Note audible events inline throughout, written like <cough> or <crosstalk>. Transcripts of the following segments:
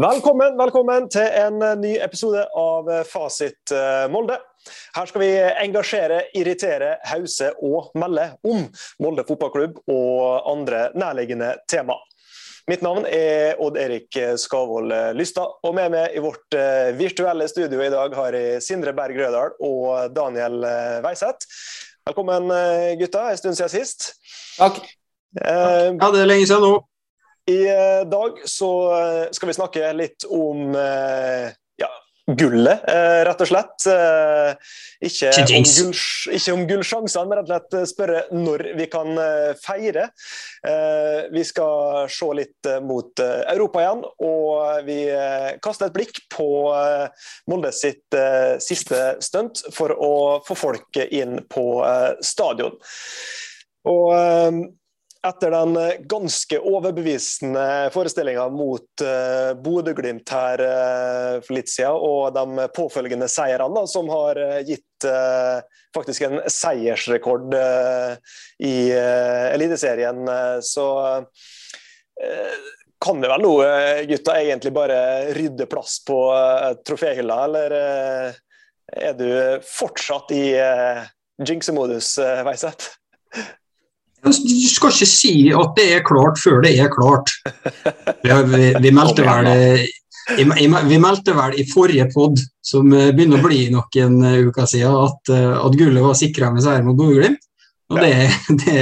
Velkommen, velkommen til en ny episode av Fasit eh, Molde. Her skal vi engasjere, irritere, hause og melde om Molde fotballklubb og andre nærliggende tema. Mitt navn er Odd Erik Skavold Lystad, og med meg i vårt eh, virtuelle studio i dag har jeg Sindre Berg Rødal og Daniel Veiseth. Velkommen, gutta. En stund siden sist. Takk. Takk. ja, det er lenge siden nå. I eh, dag så eh, skal vi snakke litt om eh, ja, gullet, rett og slett. Ikke om, gull, ikke om gullsjansene, men rett og slett spørre når vi kan feire. Vi skal se litt mot Europa igjen, og vi kaster et blikk på Molde sitt siste stunt for å få folk inn på stadion. Og etter den eh, ganske overbevisende forestillinga mot uh, Bodø-Glimt her uh, for litt siden, og de påfølgende seirene, som har gitt faktisk en seiersrekord i Eliteserien, så kan det vel nå, gutta, egentlig bare rydde plass på troféhylla, eller er du fortsatt i jinxemodus, Veiseth? Du skal ikke si at det er klart før det er klart. <laughs> Vi, vi, vi meldte vel i, vi meldte vel i forrige pod, som eh, begynner å bli noen eh, uker siden, at, eh, at gullet var sikra med seier mot Bodø-Glimt. Og det, det,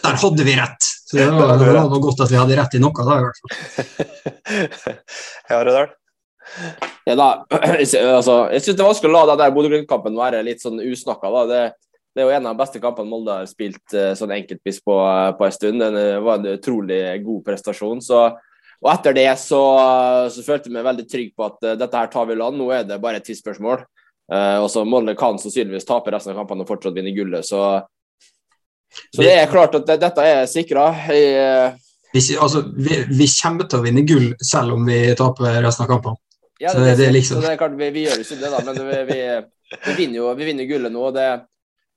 der hadde vi rett. Så det var, det var godt at vi hadde rett i noe da, i hvert fall. <laughs> Ja, Rødal? Ja, da, <clears throat> altså, jeg syns det er vanskelig å la den Bodø-Glimt-kampen være litt sånn usnakka. da, det det er jo en av de beste kampene Molde har spilt uh, sånn enkeltvis på, på en stund. Det var en utrolig god prestasjon. Så, og etter det så, så følte jeg meg veldig trygg på at uh, dette her tar vi land. Nå er det bare et tidsspørsmål. Uh, og så Molde kan sannsynligvis tape resten av kampene og fortsatt vinne gullet. Så, så det er klart at det, dette er sikra. Vi, altså, vi, vi, kommer til å vinne gull selv om vi taper resten av kampene. Ja, det, det, liksom... det er klart, vi, vi gjør jo ikke det, da, men vi, vi, vinner jo vi vinner gullet nå. og det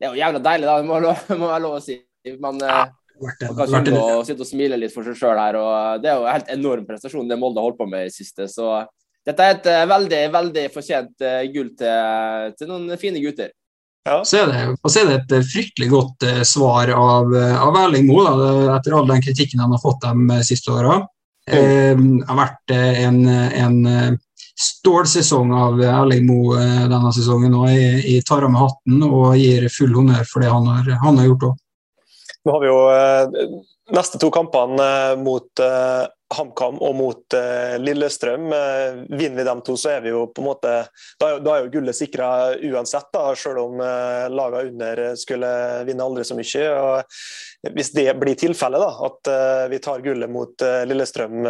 det er jo jævla deilig, da. Det må, må være lov å si. Man, ja, eh, man kan unngå å sitte og smile litt for seg sjøl her. og Det er jo en helt enorm prestasjon det Molde har holdt på med i siste. så dette er et eh, veldig veldig fortjent uh, gull til, til, noen fine gutter. Ja. Så er det, og så er det et fryktelig godt uh, svar av, av Erling Moe, etter all den kritikken han har fått de siste åra. Mm. Uh, har vært en, en stålsesong av Erling Moe eh, denne sesongen. og Jeg, tar av meg hatten og gir full honnør for det han har, han har gjort òg. Nå har vi jo eh, neste to kampene eh, mot HamKam og mot Lillestrøm. vinner vi dem to, så er vi jo på en måte Da, da er jo gullet sikra uansett, da, selv om lagene under skulle vinne aldri så mye. og Hvis det blir tilfellet, at vi tar gullet mot Lillestrøm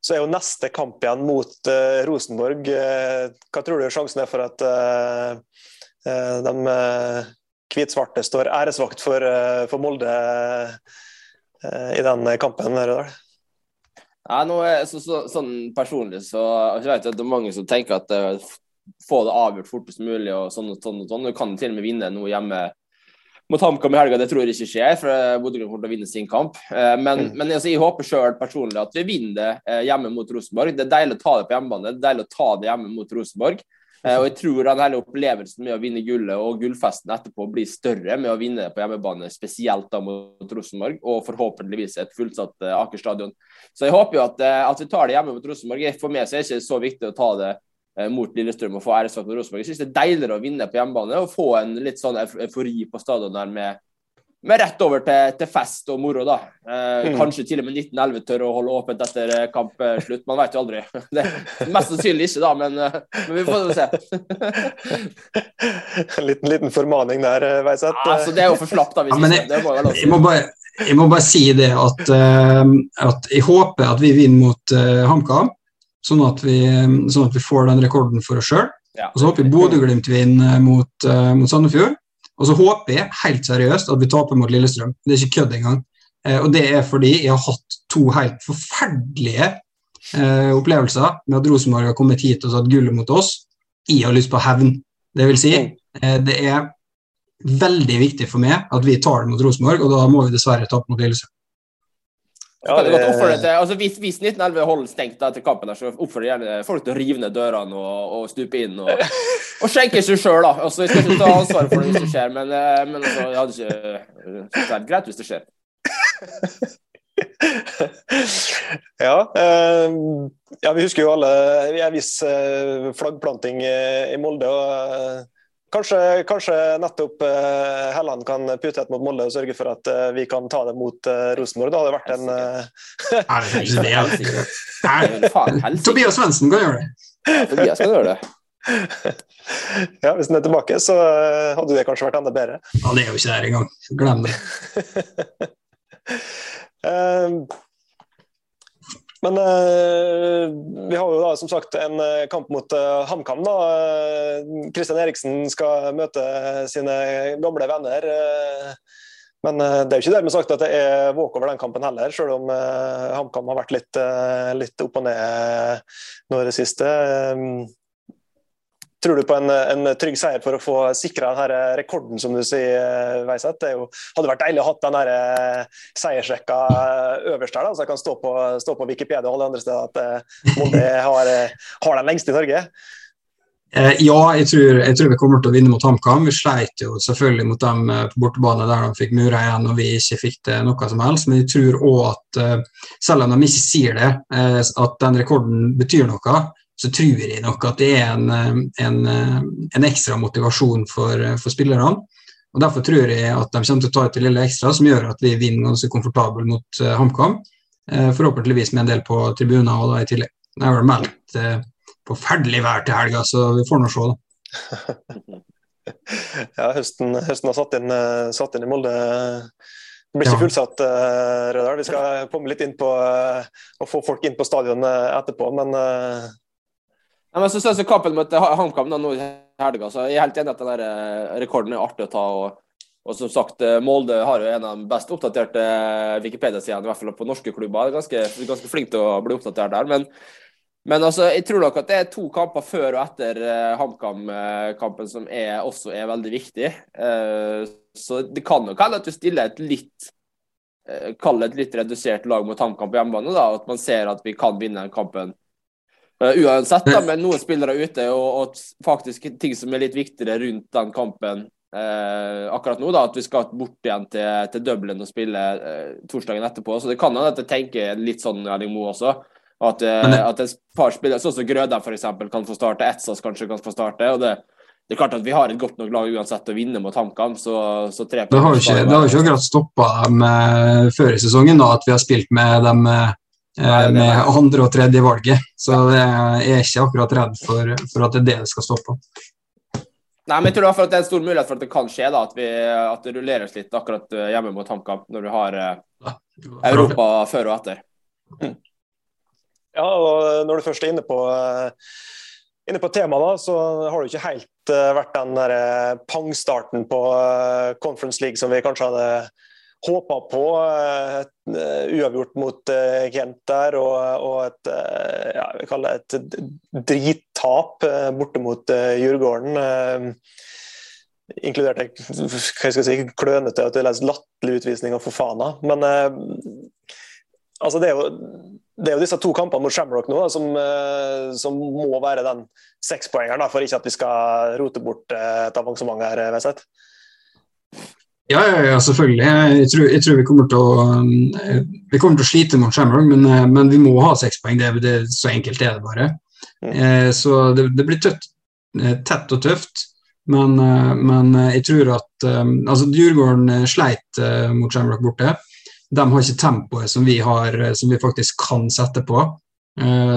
så er jo neste kamp igjen mot uh, Rosenborg. Uh, hva tror du sjansen er for at uh, de hvitsvarte står æresvakt for, for Molde i den kampen? Rødal? Nei, nå er, så, så, sånn Personlig så jeg vet at det er mange som tenker at få det avgjort fortest mulig. og sånn og sånn. og sånn. Du kan til og med vinne noe hjemme mot HamKam i helga. Det tror jeg ikke skjer, for Bodø kommer til å vinne sin kamp. Eh, men, mm. men altså, jeg håper sjøl personlig at vi vinner det eh, hjemme mot Rosenborg. Det er deilig å ta det på hjemmebane, det er deilig å ta det hjemme mot Rosenborg. Eh, og jeg tror den hele opplevelsen med å vinne gullet og gullfesten etterpå blir større med å vinne på hjemmebane, spesielt da mot Rosenborg, og forhåpentligvis et fullsatt Aker stadion. Så jeg håper jo at, at vi tar det hjemme mot Rosenborg. For meg så er det ikke så viktig å ta det mot Lillestrøm og få æresvakt med Rosenborg. Jeg synes det er deiligere å vinne på hjemmebane og få en litt sånn eufori på stadion der med, med rett over til, til, fest og moro, da. Eh, mm. Kanskje til og med 1911 tør å holde åpent etter eh, kampslutt. Man vet jo aldri. <laughs> Det er mest sannsynlig ikke, da, men, eh, men vi får se. <laughs> en liten, liten formaning der, Veiseth. Altså, det er jo for slapt, da. Hvis ja, jeg, må jeg, jeg, må bare, jeg, må bare, si det at, uh, at jeg håper at vi vinner mot uh, HamKam sånn at vi, sånn at vi får den rekorden for oss sjøl. Ja. Og så håper vi Bodø-Glimt vinner mot, uh, mot Sandefjord. Og så håper jeg helt seriøst at vi taper mot Lillestrøm. Det er ikke kødd engang. Uh, og det er fordi jeg har hatt to helt forferdelige uh, opplevelser med at Rosenborg har kommet hit og satt gullet mot oss. Jeg har lyst på hevn. Det vil si, det er veldig viktig for meg at vi tar det mot Rosenborg, og da må vi dessverre tape mot Lillestrøm. Ja, det... til, altså hvis, hvis 1911 holder stengt etter kampen, der, så oppfordrer gjerne folk til å rive ned dørene og, og stupe inn og, og skjenke seg sjøl. Altså, jeg skal ikke ta ansvaret for det hvis det skjer, men, eh, men altså, det hadde ikke vært greit hvis det skjer. <laughs> ja, eh, ja, vi husker jo alle en viss eh, flaggplanting i Molde. og Kanskje, kanskje nettopp uh, Helland kan putte et mot Molde og sørge for at uh, vi kan ta det mot uh, Rosenborg. Det hadde vært en uh... <laughs> Tobias Svendsen kan gjøre det. Ja, Tobias kan gjøre det. <laughs> ja, Hvis den er tilbake, så hadde det kanskje vært enda bedre. Han er jo ikke der engang. Glem det. <laughs> Men eh, vi har jo da som sagt en uh, kamp mot eh, HamKam. da. Kristian Eriksen skal møte sine gamle venner. men det er jo ikke dermed sagt at det er walkover den kampen heller, selv om HamKam har vært litt, litt opp og ned nå i det siste. Tror du på en, en, trygg seier for å få sikra rekorden, som du sier, Veiseth? Det jo, hadde vært deilig å ha den eh, seiersrekka øverst her, da, så jeg kan stå på, stå på Wikipedia og alle andre steder at eh, Molde har, eh, har, den lengste i Norge. Ja, jeg tror, jeg tror, vi kommer til å vinne mot HamKam. Vi sleit jo selvfølgelig mot dem på bortebane der de fikk mura igjen og vi ikke fikk det noe som helst. Men jeg tror òg at selv om de ikke sier det, at den rekorden betyr noe, så tror jeg nok at det er en, en, en ekstra motivasjon for, for, spillerne. og Derfor tror jeg at de kommer til å ta ut det lille ekstra som gjør at vi vinner ganske komfortabelt mot uh, HamKam. Uh, forhåpentligvis med en del på tribuner og da i tillegg. Det er vel meldt uh, forferdelig vær til helga, så vi får nå se, da. <laughs> ja, høsten, høsten, har satt inn, satt inn i Molde. Det blir ikke fullsatt, Rødal. Vi skal komme litt inn på å få folk inn på stadionet etterpå, men ja, men så synes jeg Kampen mot HamKam nå i helga, så jeg er helt enig at den der eh, rekorden er artig å ta. og, og som sagt, eh, Molde har jo en av de best oppdaterte eh, Wikipedia-sidene, i hvert fall på norske klubber. Ganske, ganske flink til å bli oppdatert der. men men altså, jeg tror nok at det er to kamper før og etter HamKam-kampen som er, også er veldig viktig. Så det kan nok hende at du stiller et litt Kall et litt redusert lag mot HamKam på hjemmebane. da, At man ser at vi kan vinne den kampen uansett, da, med noen spillere ute og, og, faktisk ting som er litt viktigere rundt den kampen uh, akkurat nå, da, at vi skal bort igjen til, til Dublin og spille uh, torsdagen etterpå. Så det kan hende at jeg tenker litt sånn Erling Moe også. At, at et par spillere, sånn som Grødem f.eks., kan få starte. Etsas kanskje kan få starte. og det det er klart at Vi har et godt nok lag uansett å vinne mot HamKam. så, så tre Det har jo ikke, ikke akkurat stoppa dem før i sesongen da, at vi har spilt med dem Eh, med andre- og tredje valget. Så jeg er ikke akkurat redd for, for, at det er det det skal stå på. Nei, men jeg tror at det er en stor mulighet for at det kan skje, da, at, vi, at det rulleres litt akkurat eh, hjemme mot HamKam, når du har uh, Europa før og etter. Mm. Ja, og når du først er inne på, inne på temaet, så har det ikke helt uh, vært den der pangstarten på Conference League som vi kanskje hadde håpa på et uh, uavgjort mot Kent der, og, og et uh, ja, vi kaller det et drittap borte mot Djurgården. inkludert hva skal si, klønete og latterlig utvisning av Fofana. Men altså det, er jo, det, er jo, disse to kampene mot Shamrock nå som, som må være den sekspoengeren for ikke at vi skal rote bort et avansement her. Veseth. Ja, ja, ja, selvfølgelig. Jeg tror, jeg tror, vi kommer til å eh, vi kommer til å slite mot Shamrock, men, eh, men, vi må ha seks poeng. Det, det, så enkelt er det bare. Eh, så det, det blir tøtt, tett og tøft. Men, men jeg tror at altså Djurgården sleit mot Shamrock borte. De har ikke tempoet som vi har, som vi faktisk kan sette på.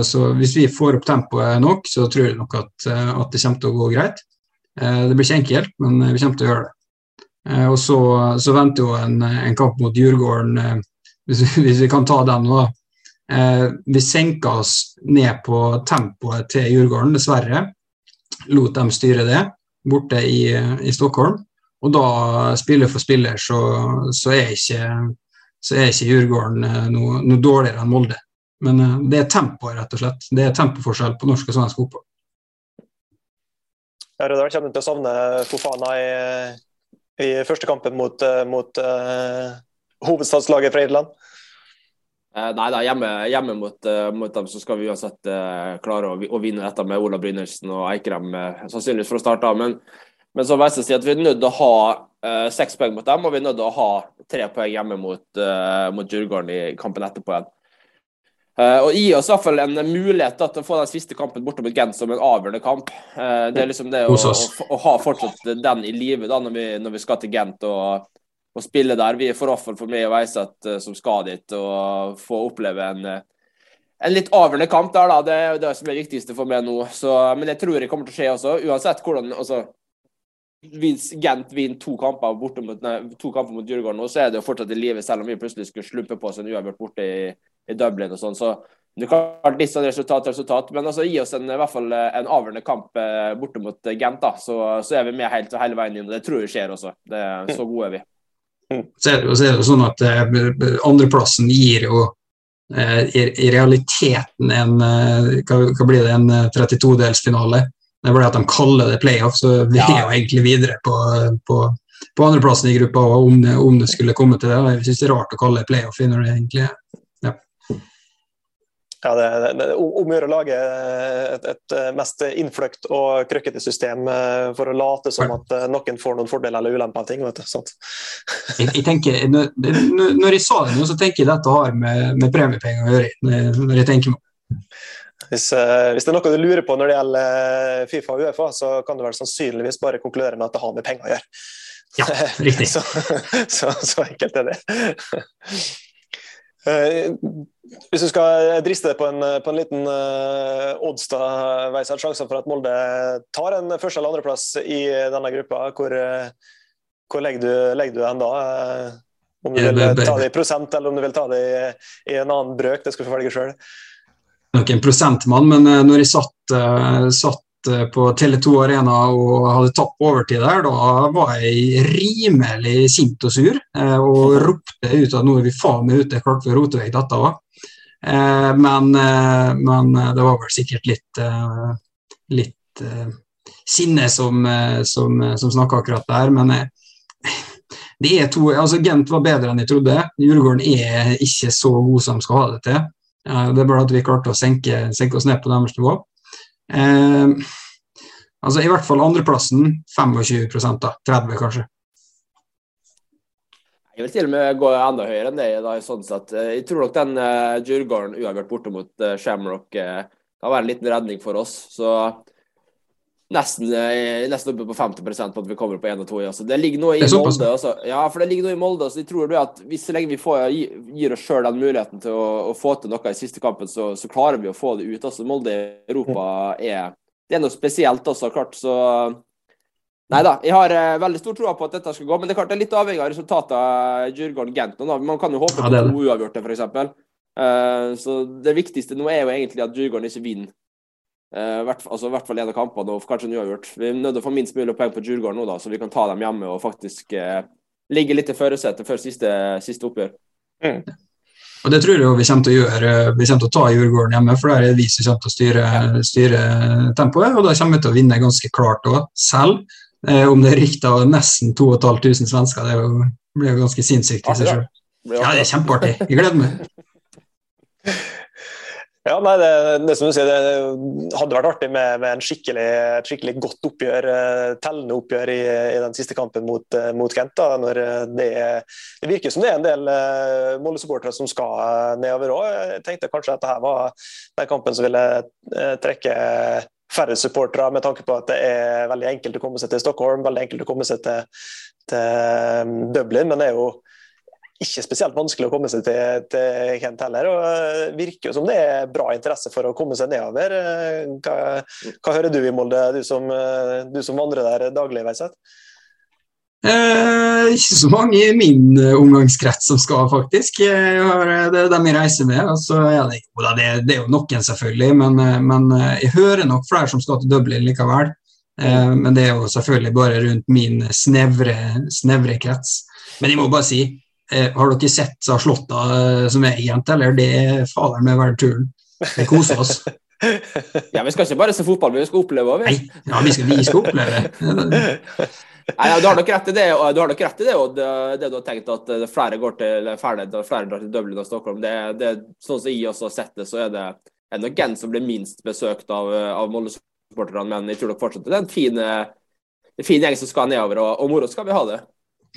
Så hvis vi får opp tempoet nok, så tror jeg nok at, at det kommer til å gå greit. Det blir ikke enkelt, men vi kommer til å gjøre det. Eh, og så, så venter jo en, en, kamp mot Djurgården, eh, hvis, <laughs> hvis, vi kan ta den nå. Eh, vi senka oss ned på tempoet til Djurgården, dessverre. Lot dem styre det borte i, i Stockholm. Og da, spiller for spiller, så, så, er, ikke, så er ikke Djurgården noe, noe dårligere enn Molde. Men det er tempoet, rett og slett. Det er tempoforskjell på norsk og svensk fotball. Ja, Rødal kommer til å savne Fofana i i første kampen mot, eh, mot uh, hovedstadslaget fra Irland? Uh, nei da, hjemme, hjemme mot, uh, mot, dem så skal vi uansett uh, klare å, å, vinne dette med Ola Brynildsen og Eikrem, sannsynligvis for å starte. Men, men så Veise sier at vi er nødt til å ha seks poeng mot dem, og vi er nødt til å ha tre poeng hjemme mot, mot Djurgården i kampen etterpå igjen. Og gi oss i hvert fall en mulighet da, til å få den siste kampen borte mot Gent som en avgjørende kamp. det er liksom det å, å, ha fortsatt den i live når, når, vi skal til Gent. og og, spille der. Vi er for offer for meg og Veiseth uh, som skal dit, og få oppleve en, en litt avgjørende kamp der. da, Det er det som er det viktigste for meg nå. Så, men jeg tror det kommer til å skje også, uansett hvordan altså, Gent vinner to kamper borte mot, nei, to kamper mot Djurgården, så er det jo fortsatt i live, selv om vi plutselig skulle slumpe på oss en uavgjort borte i, i Dublin og sånn. så det kan være litt sånn resultat, resultat, men altså, gi oss en, i hvert fall eh, en avgjørende kamp eh, borte mot Gent, da, så, så, er vi med helt, hele veien inn. og Det tror jeg skjer også. Det, så gode er vi. Så er, det, jo sånn at eh, andreplassen gir jo eh, i, i, realiteten en eh, hva, hva, blir det, en 32-delsfinale. Det er bare at de kaller det playoff, så vi er jo egentlig videre på, på, på andreplassen i gruppa om, om, det skulle komme til det. Jeg syns det er rart å kalle det playoff når det egentlig er ja, det, det, om å gjøre å lage et, et, mest innfløkt og krøkkete system eh, for å late som at eh, noen får noen fordeler eller ulemper av ting. vet du, jeg, jeg, tenker, når, når, jeg sa det nå, så tenker jeg dette har med, med premiepenger å gjøre. når jeg tenker meg hvis, eh, hvis, det er noe du lurer på når det gjelder Fifa og Uefa, så kan du vel sannsynligvis bare konkludere med at det har med penger å gjøre. Ja, riktig. <laughs> så, så, så, enkelt er det. Hvis du skal driste deg på en, på en liten uh, odds, da, Veisert, sjansen for at Molde tar en første- eller andreplass i denne gruppa, hvor, hvor legger, du, legger du den da? Om du vil ta det i prosent, eller om du vil ta det i, i en annen brøk, det skal du få velge sjøl. Nok en prosentmann, men når jeg satt, satt på Tele2 Arena og hadde tapt overtid der, da var jeg rimelig sint og sur. Og ropte ut at nå er vi faen meg ute, klart for å rote vekk dette òg. Eh, men, eh, men, det var vel sikkert litt, eh, litt sinne som, som, som snakka akkurat der. Men <laughs> det er to, altså Gent var bedre enn jeg trodde. Djurgården er ikke så god som de skal ha det til. Det er bare at vi klarte å senke, senke oss ned på deres nivå. Eh, altså I hvert fall andreplassen 25 da. 30 kanskje. Jeg vil til og med gå enda høyere enn det. Da, sånn sett. Jeg tror nok den uh, Djurgården uavgjort borte mot uh, Shamrock uh, kan være en liten redning for oss. Så nesten, uh, nesten oppe på 50% på at vi kommer på 1 og 2. Altså. Det ligger noe i Molde. Altså. Ja, for det ligger noe i Molde. Så jeg tror at hvis så lenge vi får, gir oss sjøl den muligheten til å, å, få til noe i siste kampen, så, så, klarer vi å få det ut. Altså, Molde i Europa er det er noe spesielt også, klart. Så Nei da, jeg har uh, veldig stor tro på at dette skal gå, men det er klart det er litt avhengig av resultatet av Djurgården-Gent. Man kan jo håpe ja, på to uavgjorte, f.eks. Uh, eh, så det viktigste nå er jo egentlig at Djurgården ikke vinner. Uh, hvert, altså, I hvert fall en av kampene, og kanskje en uavgjort. Vi er nødt til å få minst mulig poeng på Djurgården nå, da, så vi kan ta dem hjemme og faktisk uh, ligge litt i førersetet før siste, siste oppgjør. Mm. Og Det tror jeg vi kommer til å gjøre. Vi kommer til å ta Djurgården hjemme, for der er det vi som kommer til å styre, styre tempoet. Og da kommer vi til å vinne ganske klart òg, selv Eh, om det er rykter av nesten 2500 svensker, det, blir jo ganske sinnssykt i seg sjøl. Ja, det er kjempeartig. Jeg gleder meg. Ja, nei, det, det, som du sier, det hadde vært artig med, med skikkelig, skikkelig, godt oppgjør, eh, tellende oppgjør i, i den siste kampen mot, eh, mot Kent. Da, når det, det, virker som det er en del uh, Molde-supportere som skal nedover òg. Jeg tenkte kanskje at dette var den kampen som ville trekke færre supportere, med tanke på at det er veldig enkelt å komme seg til Stockholm, veldig enkelt å komme seg til, til Dublin. Men det er jo ikke spesielt vanskelig å komme seg til, til Kent heller. og uh, virker jo som det er bra interesse for å komme seg nedover. Uh, hva, hva hører du i Molde, du som, uh, du som vandrer der daglig? Veiseth? Eh, ikke så mange i min omgangskrets som skal, faktisk. Eh, det er dem jeg reiser med. Altså, ja, det, er jo noen, selvfølgelig, men, men, jeg hører nok flere som skal til Dublin likevel. Eh, men det er jo selvfølgelig bare rundt min snevre, snevre krets. Men jeg må bare si, eh, har dere sett så Slåtta som er jente, eller? Det er fader meg verdt turen. Vi koser oss. <laughs> ja, Vi skal ikke bare se fotball, vi skal oppleve òg. Ja, vi skal, vi skal oppleve. Nei, Du har nok rett i det, og du har nok rett i det, og det, det du har tenkt at flere går til flere, flere drar til Dublin og Stockholm. Det, det, sånn som jeg også har sett det, så er det er nok en som blir minst besøkt av, av Molde-supporterne, men jeg tror nok fortsatt det er en fin, en fin gjeng som skal nedover, og, og moro skal vi ha det.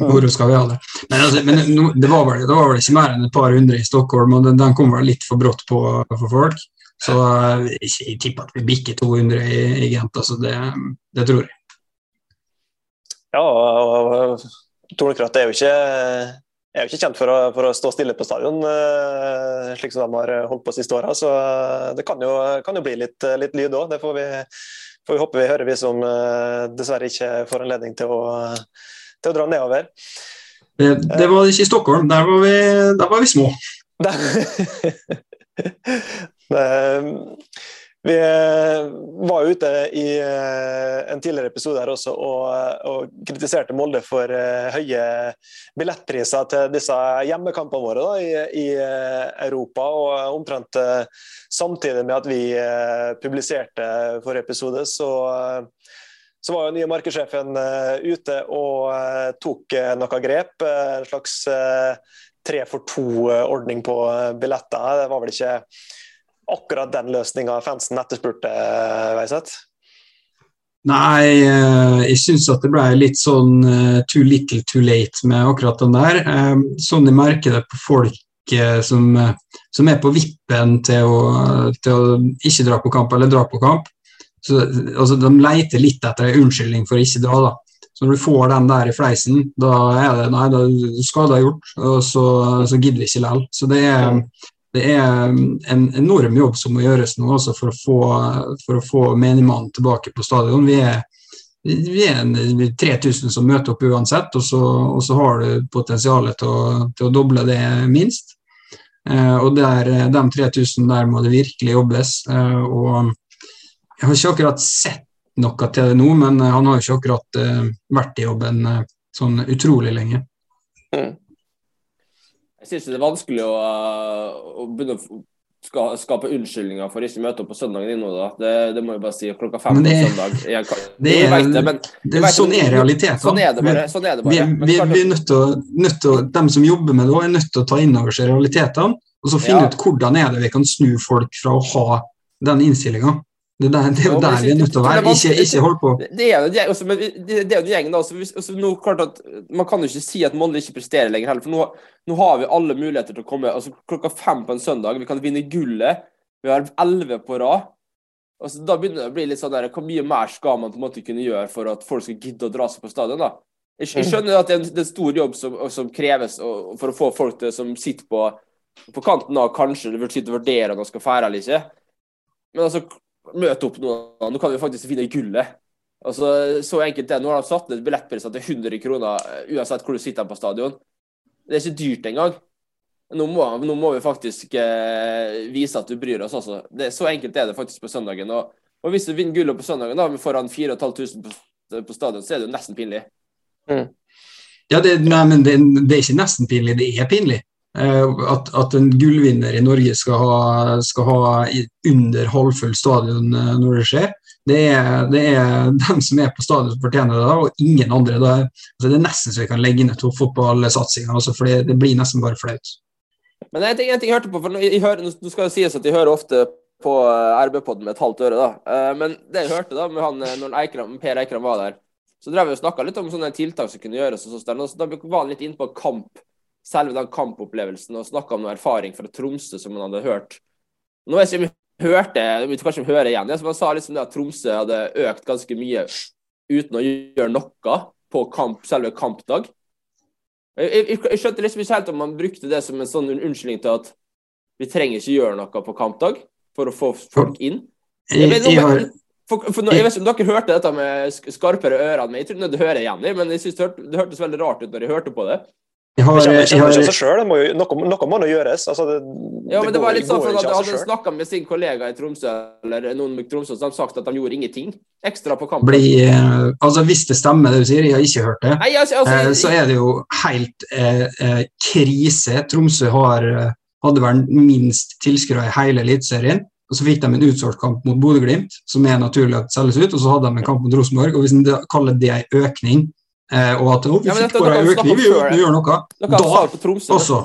Moro skal vi ha det. Men, altså, men det, var vel, det, var vel, ikke mer enn et par hundre i Stockholm, og den, den kom vel litt for brått på for folk. Så jeg tipper at vi bikker 200 i, i Gent. Altså det, det tror jeg. Ja, og Tornekrat er jo ikke, er jo ikke kjent for å, for å, stå stille på stadion, eh, slik som de har holdt på siste åra. Så det kan jo, kan jo bli litt, litt lyd òg. Det får vi, får vi håpe vi hører, vi som eh, dessverre ikke får anledning til å, til å dra nedover. Det, det, var ikke i Stockholm, der var vi, der var vi små. <laughs> Vi eh, var ute i eh, en tidligere episode her også og, og kritiserte Molde for eh, høye billettpriser til disse hjemmekampene våre da, i, i, Europa. Og omtrent samtidig med at vi publiserte forrige episode, så, så var jo nye markedssjefen ute og tok noen grep. En slags tre for to-ordning på billetter. Det var vel ikke akkurat den løsninga fansen etterspurte, Veiseth? Nei, eh, jeg syns at det ble litt sånn eh, too little too late med akkurat den der. Eh, sånn jeg merker det på folk som, som er på vippen til å, til å, ikke dra på kamp eller dra på kamp. Så, altså, de leter litt etter en unnskyldning for å ikke dra. da. Så når du får den der i fleisen, da er det nei, da skada gjort, og så, så gidder vi ikke likevel. Så det er, det er en enorm jobb som må gjøres nå også for, å få, for å få menigmannen tilbake på stadion. Vi er, vi er en, 3000 som møter opp uansett, og så, og så har du potensialet til å, til å, doble det minst. Eh, og der, de 3000 der må det virkelig jobbes. Eh, og jeg har ikke akkurat sett noe til det nå, men han har jo ikke akkurat uh, vært i jobben uh, sånn utrolig lenge. Mm. Jeg syns det er vanskelig å, å begynne å skape unnskyldninger for ikke å møte opp på søndagen din nå, da. Det, det, må jeg bare si. Klokka fem på søndag. Jeg, det er, det, men, det, sånn er realiteten. Sånn er det bare. Sånn er det bare. Vi, vi, vi, er nødt til, nødt til å, De som jobber med det, er nødt til å ta inn over seg realitetene og så finne ja. ut hvordan er det vi kan snu folk fra å ha den innstillinga. Det, der, det er jo der vi er nødt til å være. Ikke, ikke hold på. Det er jo også, men det, er jo gjengen, hvis, altså, nå, klart at Man kan jo ikke si at Molde ikke presterer lenger heller. for nå, nå, har vi alle muligheter til å komme altså klokka fem på en søndag. Vi kan vinne gullet. Vi har elleve på rad. Altså, da begynner det å bli litt sånn der, Hvor mye mer skal man på en måte kunne gjøre for at folk skal gidde å dra seg på stadion? da? Jeg, jeg skjønner at det er, en, det er en stor jobb som, som kreves for å få folk til, som sitter på, på kanten av kanskje vil sitte og vurdere om de skal fære eller ikke. Men altså, møte opp nå. Nå kan vi faktisk finne gullet. Altså, så enkelt det. Nå har de satt ned billettpriser til 100 kroner eh, uansett hvor du sitter på stadion. Det er ikke dyrt engang. Nå må, nå må vi faktisk eh, vise at du bryr oss også. Det, så enkelt er det faktisk på søndagen. Og, og hvis du vinner gullet på søndagen da, foran 4500 på, på stadion, så er det jo nesten pinlig. Mm. Ja, det, nei, men det, det, er ikke nesten pinlig, det er pinlig. Eh, at, at, en gullvinner i Norge skal ha, skal ha under halvfull stadion eh, når det skjer. Det er, det er <laughs> dem som er på stadion som fortjener det, og ingen andre. Det altså det er nesten så vi kan legge ned toppfotballsatsinga, altså for det, det, blir nesten bare flaut. Men en ting, en ting jeg hørte på, for jeg hører, Nå skal det sies at jeg hører ofte på eh, RB-podden med et halvt øre, da. Men det jeg hørte da med han, når Eikram, Per Eikram var der, så drev vi og snakka litt om sånne tiltak som kunne gjøres. og så Da var han litt inne på kamp selve den kampopplevelsen og snakka om noe erfaring fra Tromsø som han hadde hørt. Nå er ikke hørte, vi kanskje hører igjen, ja, han sa liksom det at Tromsø hadde økt ganske mye uten å gjøre noe på kamp, selve kampdag. Jeg, jeg, jeg, skjønte liksom ikke helt om han brukte det som en sånn unnskyldning til at vi trenger ikke gjøre noe på kampdag for å få folk inn. Jeg, vet, noe, for, for, jeg vet ikke om dere hørte dette med skarpere ører enn meg, jeg tror det hører igjen men jeg synes det, hørte, det hørtes veldig rart ut når jeg hørte på det. Jeg har, det kommer ikke av seg sjøl. Noe, må nå gjøres. Altså, det, ja, men det, det var litt sånn for at Hadde snakka med sin kollega i Tromsø, eller noen med Tromsø, så hadde sagt at de gjorde ingenting ekstra på kampen. Bli, eh, altså Hvis det stemmer det du sier, jeg har ikke hørt det, Nei, altså, altså, eh, så er det jo helt eh, eh krise. Tromsø har, eh, hadde vel minst tilskuere i hele Eliteserien. Og Så fikk de en utsolgt kamp mot Bodø-Glimt, som er naturlig at selges ut. Og så hadde de en kamp mot Rosenborg. og Hvis en kaller det en økning og at oh, vi ja, fikk bare en uten vi gjør noe. Da også.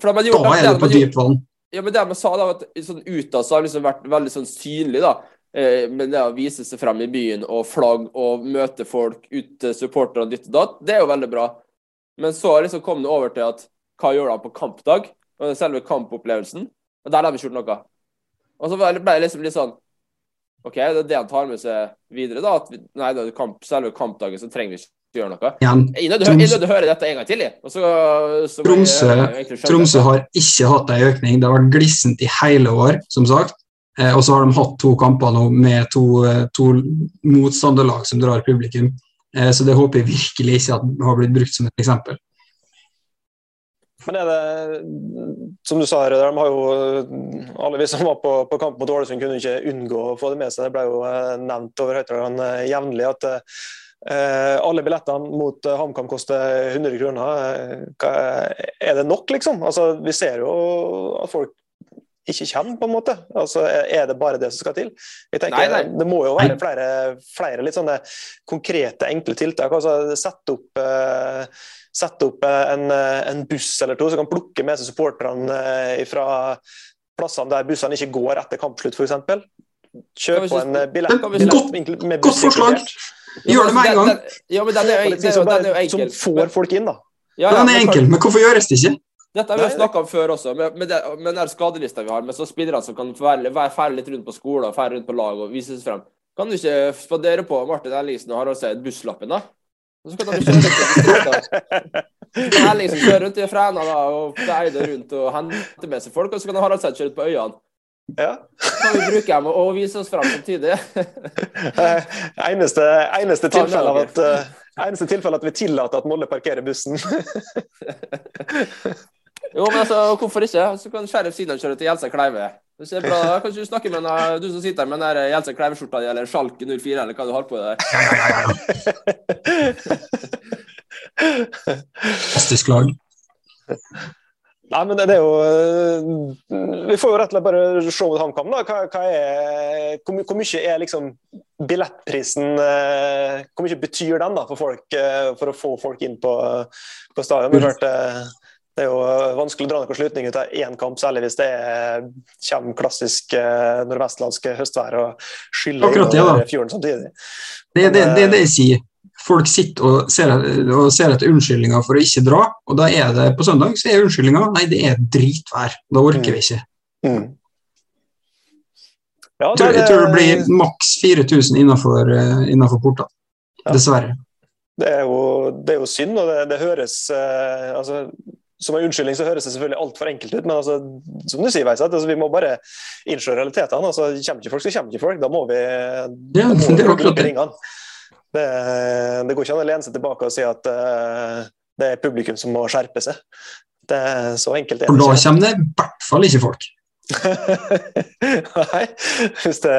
Da er det på dypt vann. Ja, men det man sa da, at sånn Utad så har liksom vært veldig sånn synlig, da. Eh, men det å vise seg frem i byen og flagg og møte folk, ute supportere og ditt og datt, det er jo veldig bra. Men så liksom kom det over til at hva gjør de på kampdag? Og selve kampopplevelsen. Og der har vi ikke gjort noe. Og så ble det liksom litt sånn OK, det er det han tar med seg videre, da. At nei, det er kamp, selve kampdagen så trenger vi ikke gjøre noe. Jeg er nødt til å høre dette en gang til. Så, så Tromsø, Tromsø har ikke hatt en økning. Det har vært glissent i hele år, som sagt. Eh, og så har de hatt to kamper nå med to, eh, to motstanderlag som drar publikum. Eh, så det håper jeg virkelig ikke at har blitt brukt som et eksempel. Men er det, som du sa, de har jo, alle vi som var på, på kamp mot Ålesund, kunne ikke unngå å få det med seg. Det ble jo nevnt over høyttalerne jevnlig at Eh, alle billettene mot eh, HamKam koster 100 kroner. Eh, er det nok, liksom? Altså, vi ser jo at folk ikke kommer, på en måte. Altså, er det bare det som skal til? Jeg tenker, nei, nei. Det må jo være flere, flere litt sånne konkrete, enkle tiltak. Altså, Sette opp, eh, sett opp en, en, buss eller to som kan plukke med seg supporterne fra plassene der bussene ikke går etter kampslutt, f.eks. Kjøp på en billett, billett med buss inkludert. Gjør det med en gang. Ja, men den er, jo, liksom den er jo enkel. Som får folk inn, da. Ja, ja, den er enkel, men hvorfor gjøres det ikke? Dette har vi snakka om før også, med, med, det, med den skadelista vi har, med så spillere som kan ferde litt rundt på skolen og ferde rundt på lag og vise seg frem. Kan du ikke spandere på Martin Ellingsen og Harald Seid busslappen, da? Og så kan de kjøre rundt Ellingsen kjører rundt i Fræna da, og Eide rundt og henter med seg folk, og så kan Harald Seid kjøre ut på øyene. Ja. Kan vi bruke dem og vise oss fram samtidig? <laughs> eneste, eneste tilfelle av at uh, eneste tilfelle at vi tillater at Molle parkerer bussen. <laughs> jo, men altså, hvorfor ikke? Så kan Sheriff Sinan kjøre til Jelsa Kleive. Det er bra. <laughs> da. Kan du snakke med en, du som sitter med den Jelsa Kleive-skjorta di, eller Sjalk 04, eller hva du har på deg der? Fantastisk lag. Nei, men det, det, er jo eh, Vi får jo rett og slett bare se mot HamKam. da. Hva, hva er, hvor, hvor, mye er liksom billettprisen eh, Hvor mye betyr den da for folk eh, for å få folk inn på, på stadion? Vi hørte det er jo vanskelig å dra noen slutning ut av én kamp, særlig hvis det er, kommer klassisk nordvestlandsk høstvær og skyller over fjorden samtidig. Det er det, det, det jeg sier folk sitter og ser, og ser etter unnskyldninger for å ikke dra, og da er det på søndag så er unnskyldninga nei, det er dritvær. Da orker vi ikke. Mm. Ja, det, jeg tror det blir maks 4000 innenfor, uh, innenfor portene. Ja. Dessverre. Det er, jo, det er, jo, synd, og det, det høres eh, altså, Som en unnskyldning så høres det selvfølgelig altfor enkelt ut, men altså, som du sier, Veisat, altså, vi må bare innse realitetene. Altså, kommer ikke folk, så kommer ikke folk. Da må vi, ja, da må vi bruke ringene. Det, det, går ikke an å lene seg tilbake og si at uh, det er publikum som må skjerpe seg. Det er så enkelt For da kommer det i hvert fall ikke folk. <laughs> Nei, hvis det,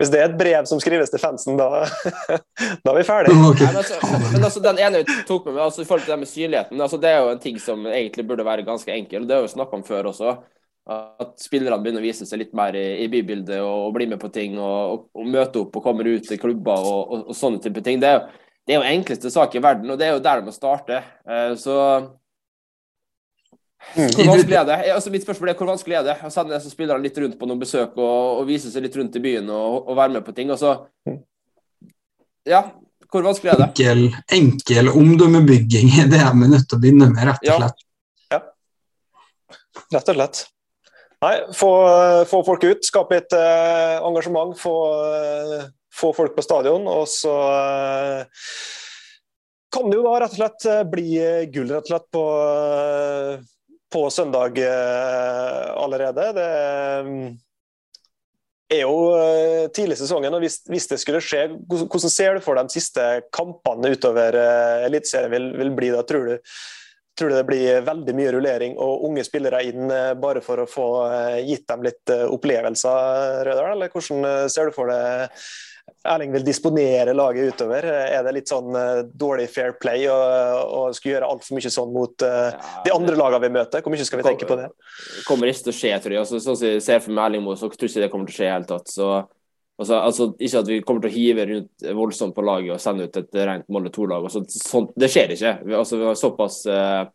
hvis det, er et brev som skrives til fansen, da, <laughs> da er vi ferdige. <laughs> Okay. Nei, men, altså, men altså, den ene vi tok med, altså, i forhold til det med synligheten, altså, det er jo en ting som egentlig burde være ganske enkel. Det har vi snakka om før også. At spillerne begynner å vise seg litt mer i, i bybildet og, og bli med på ting og, og, og, møte opp og kommer ut til klubber og, og sånne type ting. Det er, jo, det er jo enkleste sak i verden, og det er jo der det må starte. Uh, så mm. hvor vanskelig er det? Altså, mitt spørsmål er hvor vanskelig er det å sende disse spillerne litt rundt på noen besøk og, vise seg litt rundt i byen og, være med på ting? Og så Ja, hvor vanskelig er det? Enkel, enkel omdømmebygging <laughs> er det vi er nødt til å begynne med, rett og slett. Ja. ja. Rett og slett. Nei, få, få, folk ut, skape et eh, engasjement, få, eh, få, folk på stadion. Og så eh, kan det jo da rett og slett eh, bli gull rett og slett på, eh, på søndag eh, allerede. Det er jo tidlig i sesongen, og hvis, hvis, det skulle skje, hvordan ser du for deg de siste kampene utover Eliteserien vil, vil bli da, tror du? Tror du det blir veldig mye rullering og unge spillere inn eh, bare for å få eh, gitt dem litt eh, opplevelser, Rødal? Eller hvordan ser du for deg Erling vil disponere laget utover? Er det litt sånn dårlig fair play å og skulle gjøre altfor mye sånn mot de andre lagene vi møter? Hvor mye skal vi tenke på det? Det kommer ikke til å skje, tror jeg. Altså, sånn som jeg ser for meg Erling Moe, så tror jeg ikke det kommer til å skje i det hele tatt. Så Altså, altså, Ikke at vi kommer til å hive rundt voldsomt på laget og sende ut et rent Molde 2-lag. Altså, sånt, det skjer ikke. Vi, altså, vi har såpass uh,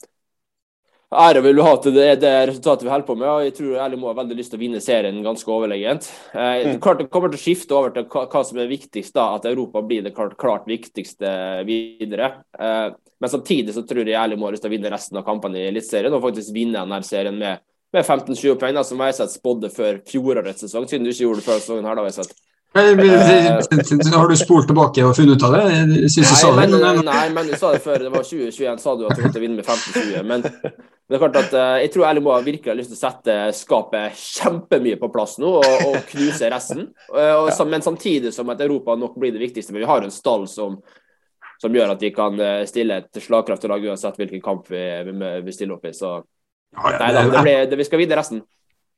ære vil du ha til det, det, resultatet vi holder på med. og Jeg tror ærlig må ha veldig lyst til å vinne serien ganske overlegent. Uh, mm. klart Det kommer til å skifte over til hva, hva som er viktigst, da, at Europa blir det klart, klart viktigste videre. Uh, men samtidig så tror jeg ærlig må ha lyst til å vinne resten av kampene i Eliteserien og faktisk vinne denne serien med, med 15-20 poeng, da, som jeg har sett spådde før fjorårets sesong, siden du ikke gjorde det før sesongen. her da, jeg sett. Har du spolt tilbake og funnet ut av det? Jeg synes nei, sa det. Men, nei, men du sa det før. Det var 2021, sa du at du kom til å vinne med 15-20. Men det er klart at uh, jeg tror Erling Moe virkelig har lyst til å sette skapet kjempemye på plass nå og, og knuse resten. Og, og. Men samtidig som at Europa nok blir det viktigste. Men vi har en stall som, som gjør at vi kan eh, stille et slagkraftig lag uansett hvilken kamp vi, vi, vi stiller opp i. Så ja, ja, nei da, det blir, det, vi skal videre resten.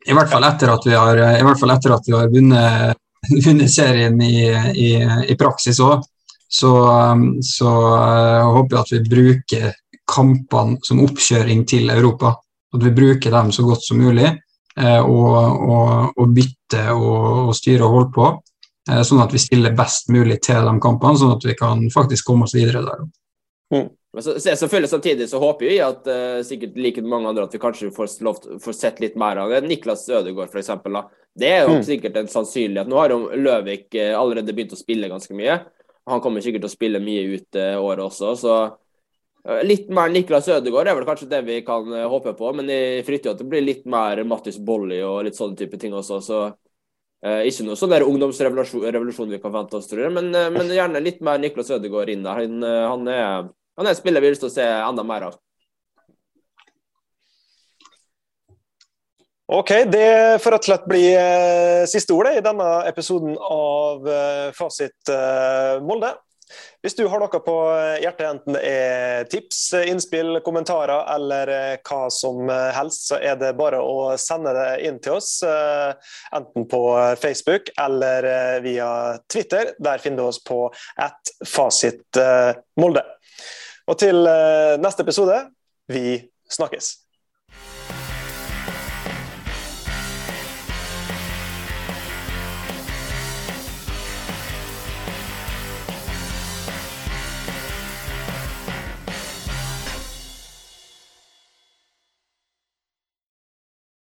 I hvert fall etter at vi har, i hvert fall etter at vi har vunnet <laughs> vunnet serien i, i, i praksis òg. Så, um, så jeg håper jeg at vi bruker kampene som oppkjøring til Europa. At vi bruker dem så godt som mulig, uh, og, og, og bytter og, og styrer og holder på. Uh, sånn at vi stiller best mulig til de kampene, sånn at vi kan faktisk komme oss videre der. Mm. Men så, selvfølgelig Samtidig så håper vi at uh, sikkert like mange andre at vi kanskje får, lov, får sett litt mer av det. Niklas Ødegaard f.eks. Det er jo mm. sikkert en sannsynlighet. Nå har jo Løvik uh, allerede begynt å spille ganske mye. Han kommer sikkert til å spille mye ut uh, året også. så Litt mer Niklas Ødegaard er vel kanskje det vi kan håpe på, men jeg frykter at det blir litt mer Mattis Bolli og litt sånne type ting også. så Ikke noe sånn der ungdomsrevolusjon vi kan vente oss, tror jeg, men, men gjerne litt mer Niklas Ødegaard inn der. Han, han er han er en spiller vi har lyst til å se enda mer av. Ok, det får rett og slett bli eh, siste ordet i denne episoden av eh, Fasit eh, Molde. Hvis du har noe på hjertet, enten det er tips, innspill, kommentarer eller hva som helst, så er det bare å sende det inn til oss. Enten på Facebook eller via Twitter. Der finner du oss på at fasit Molde. Og til eh, neste episode vi snakkes.